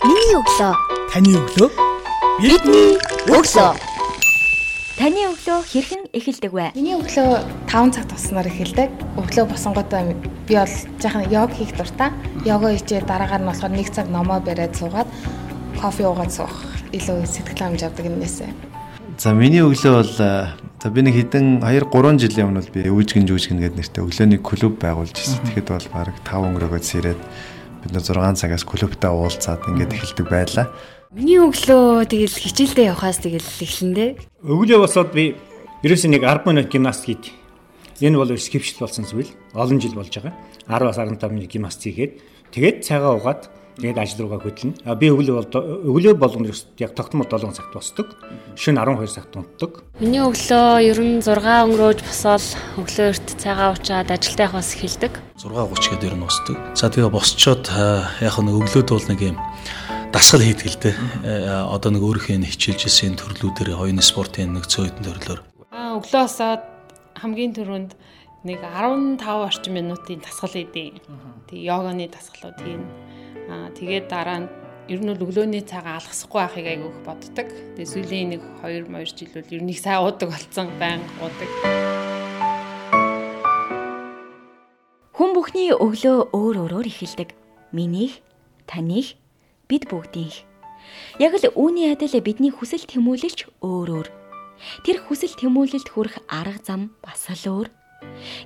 Миний өглөө. Таны өглөө. Бидний өглөө. Таны өглөө хэрхэн эхэлдэг вэ? Миний өглөө 5 цаг туснаар эхэлдэг. Өглөө босонготой би бол жаахан йог хийх дуртай. Йога хийжээ дараагаар нь болохоор 1 цаг номоо бариад суугаад кофе уугаад суух илүү сэтгэл хангамж авдаг юмнээсээ. За миний өглөө бол за би нэг хэдэн 2 3 жилийн өмнө бол би үүжгэн жүжгэн гэдэг нэртэй өглөөний клуб байгуулж ирсэн. Тэгэхэд бол баг 5 өнгөрөөгөө сэрээд бид нэ 6 цагаас клубтаа уулзаад ингээд эхэлдэг байлаа. Миний өглөө тэгэл хичээлдээ явхаас тэгэл эхлэндээ. Өглөө босоод би ерөөсөө нэг 10 минут гимнастик хийд. Энэ бол скипшл болсон зүйл. Олон жил болж байгаа. 10-аас 15 минут гимнастик хийгээд тэгээд цайгаа угаад тэгээд ажил руугаа хөдлөнө. А би өглөө бол өглөө болгоно яг тогтмол 7 цагт босдог. Шөнө 12 цагт унтдаг. Миний өглөө ер нь 6 өнгөрөөж босоод өглөө эрт цайгаа уучаад ажилдаа явахаас эхэлдэг. 6:30 гээд ер нь босдог. За тэгээ босчоод яг нэг өглөөд бол нэг юм дасгал хийдэг л дээ. Одоо нэг өөрийнхөө хичээлжсэн төрлүүдээр хоёрын спортын нэг цөөхөн төрлөөр. Аа өглөө босоод хамгийн түрүүнд нэг 15 орчим минутын дасгал хийдэг. Тэгээ йоганы дасгалууд хийн. Аа тэгээд дараа нь ер нь өглөөний цагаа алгасахгүй байхыг айгүйх боддог. Тэгээ сүүлийн нэг 2 2 жил бол ер нь их сайн уудаг болсон байнга уудаг. Хүн бүхний өглөө өөр өөрөөр эхэлдэг. Минийх, таних, бид бүгдийнх. Яг л үүний адил бидний хүсэл тэмүүлэлч өөр өөр. Тэр хүсэл тэмүүлэлд хүрэх арга зам бас л өөр.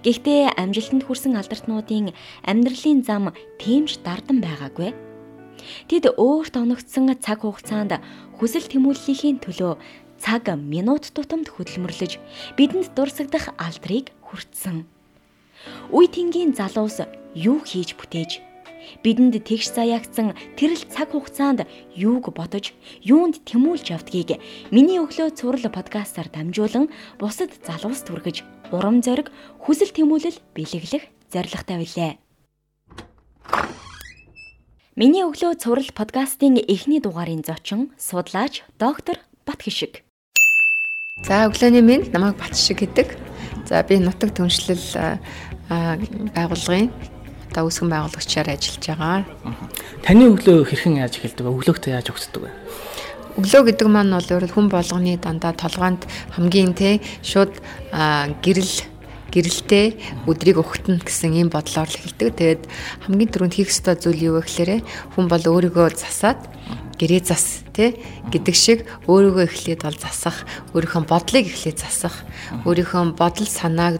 Гэхдээ амжилтанд хүрсэн алдартнуудын амьдралын зам тэмж дардан байгаагүй. Тэд өөрт оногдсон цаг хугацаанд хүсэл тэмүүллийн төлөө цаг минут тутамд хөдөлмөрлөж бидэнд дурсагдах алдрыг хүртсэн. Үе тэнгийн залуус юу хийж бүтээж бидэнд тэгш заяагцсан тэрл цаг хугацаанд юуг бодож, юунд тэмүүлж явдгийг миний өглөө цуврал подкастаар дамжуулан бусад залуус түргэж урам зориг, хүсэл тэмүүлэл бэлэглэх зорилготой билээ. Миний өглөө цуврал подкастын эхний дугаарын зочин судлаач доктор Батхишиг. За өглөөний минь намайг Батшиг гэдэг. За би нутаг түншлэл байгууллагын одоо үүсгэн байгуулагчаар ажиллаж байгаа. Таны өглөө хэрхэн яаж эхэлдэг вэ? Өглөөгтөө яаж өгцдөг вэ? Өглөө гэдэг маань бол өөрөөр хүн болгоны дандаа толгоонд хамгийн те шууд гэрэл гэрэлтэй өдрийг өгтөн гэсэн ийм бодлоор л эхэлдэг. Тэгээд хамгийн түрүүнд хийх ёстой зүйл юу вэ гэхээр хүн бол өөрийгөө засаад гэрээ зас тий гэдэг шиг өөрийгөө эхлээд бол засах, өөрийнхөө бодлыг эхлээд засах, өөрийнхөө бодол санааг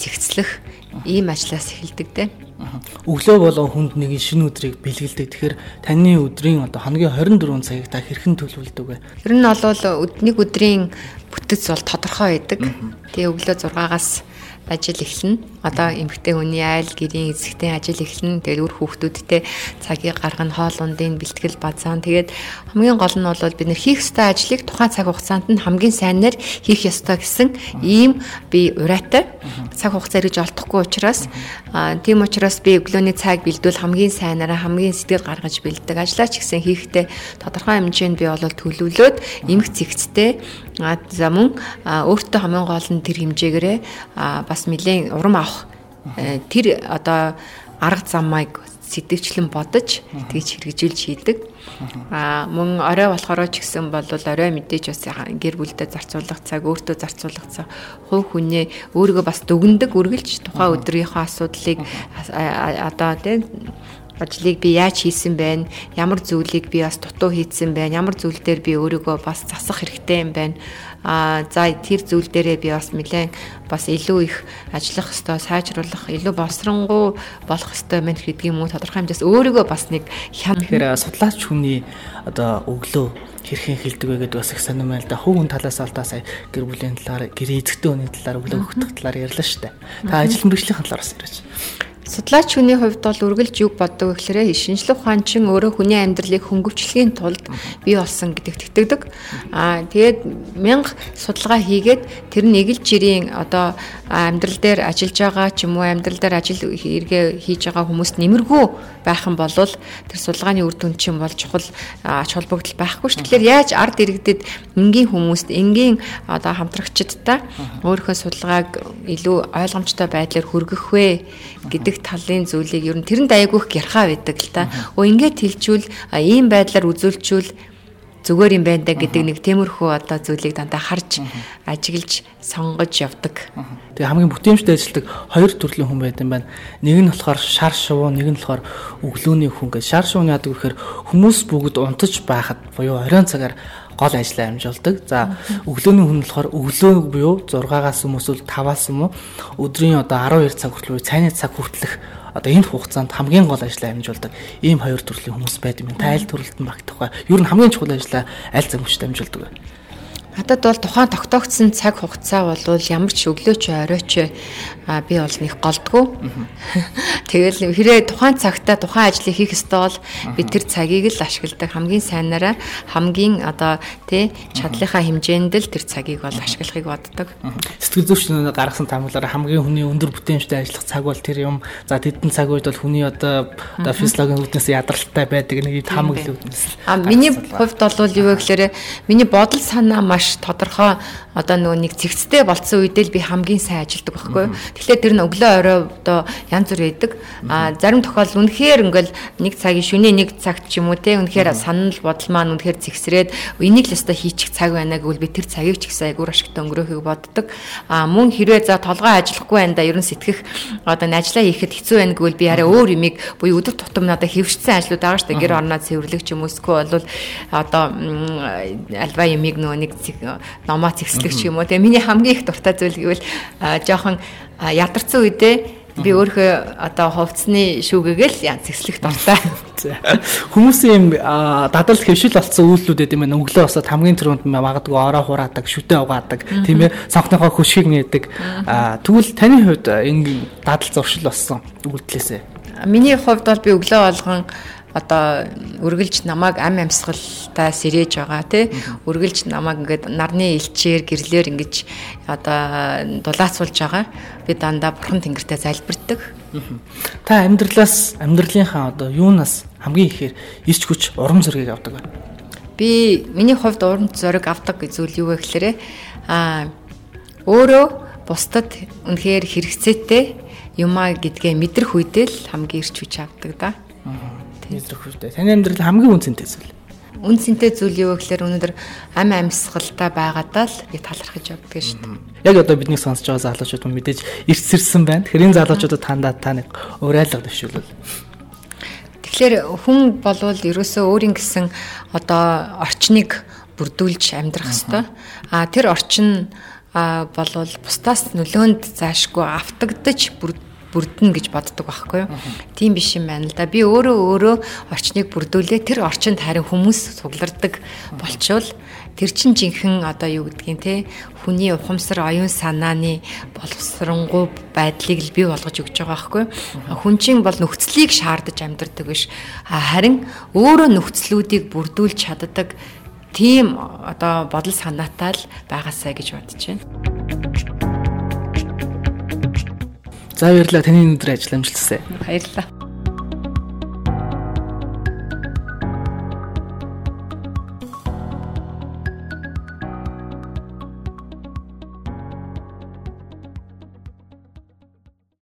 зэгцлэх ийм ажлаас эхэлдэг те. Өглөө болон хүнд нэг шинэ өдрийг бэлгэлдэг. Тэгэхээр таны өдрийн одоо хоногийн 24 цагийг та хэрхэн төлөвлөдөг вэ? Ер нь бол нэг өдрийн бүтэц бол тодорхой байдаг. Тэгээ өглөө 6-аас ажил эхэлнэ. Одоо эмэгтэй хүний айл гэрийн эзэгтэн ажил эхэлнэ. Тэгээд үр хүүхдүүдтэй цагийг гаргана, хоол ундын бэлтгэл базаан. Тэгээд хамгийн гол нь бол бид нэр хийх ёстой ажлыг тухайн цаг хугацаанд нь хамгийн сайнаар хийх ёстой гэсэн ийм би ураатай цаг хугацаа ирж олдохгүй учраас тийм учраас би өглөөний цаг бэлдвэл хамгийн сайнараа хамгийн сэтгэл гаргаж бэлддэг. Ажлаач гэсэн хийхдээ тодорхой хэмжээнд би бол төлөвлөөд эмх зэгцтэй за мөн өөртөө хамгийн гол нь тэр хэмжээгээрээ бас нэлээд урам авах тэр одоо арга замыг сэтгэвчлэн бодож тэгж хэрэгжүүлж хийдэг. Аа мөн орой болохоор ч гэсэн бол орой мэдээж бас гэр бүлдээ зарцуулах цаг, өөртөө зарцуулах цаг, хувь хүнээ өөрийгөө бас дүгндэг үргэлж тухайн өдрийнхөө асуудлыг одоо тийм ажлыг би яаж хийсэн байна, ямар зүйлийг би бас дутуу хийсэн байна, ямар зүйл дээр би өөрийгөө бас засах хэрэгтэй юм байна а за тэр зүйл дээрээ би бас нэлээд бас илүү их ажиллах хэвээр сайжруулах илүү босронгуй болох хэвээр мэн юм уу тодорхой хэмжээс өөрийгөө бас нэг хям тэгэхээр судлаач хүний одоо өглөө хэрхэн хэлдэг вэ гэдэг бас их сонирм байл да. Хүүхэн талаас алдаа сая гэр бүлийн талаар, гэр эзэгтэй хүний талаар, өглөө өгөх талаар ярьлаа шүү дээ. Та ажил мэргэжлийн талаараас ярьж. Судлаач хүний хувьд бол үргэлж юг боддог гэхээр шинжлэх ухаанчин өөрөө хүний амьдралыг хөнгөвчлөхийн тулд бий болсон гэдэгт итгэдэг. Аа тэгээд мянга судалгаа хийгээд тэр нэг л жирийн одоо амьдрал дээр ажиллаж байгаа ч юм уу амьдрал дээр ажил хэрэгэ хийж байгаа хүмүүст нэмэргүй байх юм бол тэр судалгааны үр дүн чинь бол чухал ач холбогдол байхгүй шүү. Тэгэхээр яаж ард иргэдэд энгийн хүмүүст энгийн одоо хамтрагчдаа өөрийнхөө судалгааг илүү ойлгомжтой байдлаар хүргэх вэ гэдэг талын зүйлийг ер нь тэрэнд айгүйх гярхаа байдаг л та. Өө ингээд хэлжүүл ийм байдлаар үзүүлчүүл зүгээр юм байна да гэдэг нэг темирхүү одоо зүйлийг дандаа харж ажиглаж сонгож явдаг. Тэгээ хамгийн бүтээмжтэй ажилтдаг хоёр төрлийн хүн байдаг юм байна. Нэг нь болохоор шар шувуу, нэг нь болохоор өглөөний хүн гэж. Шар шувууны яадаг гэхээр хүмүүс бүгд унтаж байхад буюу оройн цагаар гол ажлаа амжуулдаг. За өглөөний хүн болохоор өглөө буюу 6-аас юм эсвэл 5-аас юм уу өдрийн одоо 12 цаг хүртэл цайны цаг хүртэлх одоо энэ хугацаанд хамгийн гол ажлаа амжуулдаг ийм хоёр төрлийн хүмүүс байдаг юм. Та аль төрөлтөн багтах вэ? Ер нь хамгийн чухал ажлаа аль замгчтай амжуулдаг вэ? Надад бол тухайн тогтоогдсон цаг хугацаа бол ямар ч өглөөч оройч би бол нэг голдгоо. Тэгэл хэрэг тухайн цагтаа тухайн ажлыг хийх ёстой бол би тэр цагийг л ашигладаг хамгийн сайнараа хамгийн одоо тий чадлынхаа хэмжээнд л тэр цагийг бол ашиглахыг боддог. Сэтгэл зүйчнээ гаргасан таамаглаараа хамгийн хүний өндөр бүтээмжтэй ажиллах цаг бол тэр юм. За тэдэн цаг үед бол хүний одоо одоо физиологийн үүднээс ядралтай байдаг нэг таамаглал үүднээс. А миний хувьд бол юу вэ гэхээр миний бодол санаа маш тодорхой одоо нөгөө нэг цэгцтэй болцсон үедээ л би хамгийн сайн ажилдаг байхгүй юу. Тэгэхээр тэр нь өглөө орой одоо янз бүр байдаг. А зарим тохиолдол үнэхээр ингээл нэг цагийн шөнийн нэг цагт ч юм уу те үнэхээр санал бодол маань үнэхээр зэгсрээд энийг л өстой хийчих цаг байна гэвэл би тэр цагийг ч ихсэн айгуур ашигтай өнгөрөөхийг боддог. А мөн хэрвээ за толгой ажиллахгүй байна да ерөн сэтгэх одоо ажлаа хийхэд хэцүү байна гэвэл би арай өөр юмыг буюу өдөр тутам надад хэвшсэн ажлууд байгаа шүү дээ. Гэр орноо цэвэрлэг ч юм уу эсвэл бол одоо альва юмыг нөгөө нэг номоо зэгслэг ч юм уу. Тэгээ миний хамгийн их дуртай зүйл гэвэл жоохон ядарсан үедээ би өөрөө одоо хувцсны шүүгээгээл ян зэгслэх дуртай. Хүмүүсийн юм дадал хэвшил болсон гэдэг юм өглөө босоод хамгийн түрүүнд магадгүй ороо хураадаг, шүтээ угаадаг, тийм ээ, санхныхоо хөшгийг нээдэг. Тэгвэл таны хувьд энэ дадал зуршил болсон үйлдэлээсээ. Миний хувьд бол би өглөө болгон одоо үргэлж намайг ам амьсгалтай сэрэж байгаа тий? Үргэлж намайг ингээд нарны элчээр гэрлэр ингэж одоо дулаацуулж байгаа. Би дандаа бурхан тэнгэртэй залбирдаг. Та амьдралаас амьдралынхаа одоо юунаас хамгийн ихээр ирч хүч урам зориг авдаг вэ? Би миний хувьд урам зориг авдаг зүйл юу вэ гэхээр а өөрөө бусдад үнэхээр хэрэгцээтэй юмаа гэдгээ мэдрэх үедээ л хамгийн ирч хүч авдаг да. Мэдрэх үедээ. Таны амьдрал хамгийн үнцэнтэй зүйл. Үнцэнтэй зүйл юу гэхээр өнөөдөр ам амьсгалтай байгаадаа л би талархаж явдаг шүү дээ. Яг одоо бидний сонсож байгаа залуучууд мэдээж эрсэрсэн байна. Тэгэхээр энэ залуучуудад тандаа та нэг уриалга дэвшүүлвэл. Тэгэхээр хүн болвол ерөөсөө өөрийн гэсэн одоо орчныг бүрдүүлж амьдрах хэвээр. А тэр орчин болвол бусдаас нөлөөнд заашгүй автагдаж бүрдүүлж бүрдэнэ гэж боддог байхгүй юу. Тийм биш юм байна л да. Би өөрөө өөрөө орчныг бүрдүүлээ. Тэр орчинд харин хүмүүс суглардаг болчвол тэр чин жинхэнэ одоо юу гэдгийг те хүний ухамсар оюун санааны боловсронгуй байдлыг л бий болгож өгч байгаа байхгүй хүн чинь бол нөхцөлийг шаардаж амьдардаг биш харин өөрөө нөхцлүүдийг бүрдүүлж чаддаг тийм одоо бодол санаатай л байгаасаа гэж бодож байна. За баярлалаа таны өндөр ажил амжилтсаа. Баярлалаа.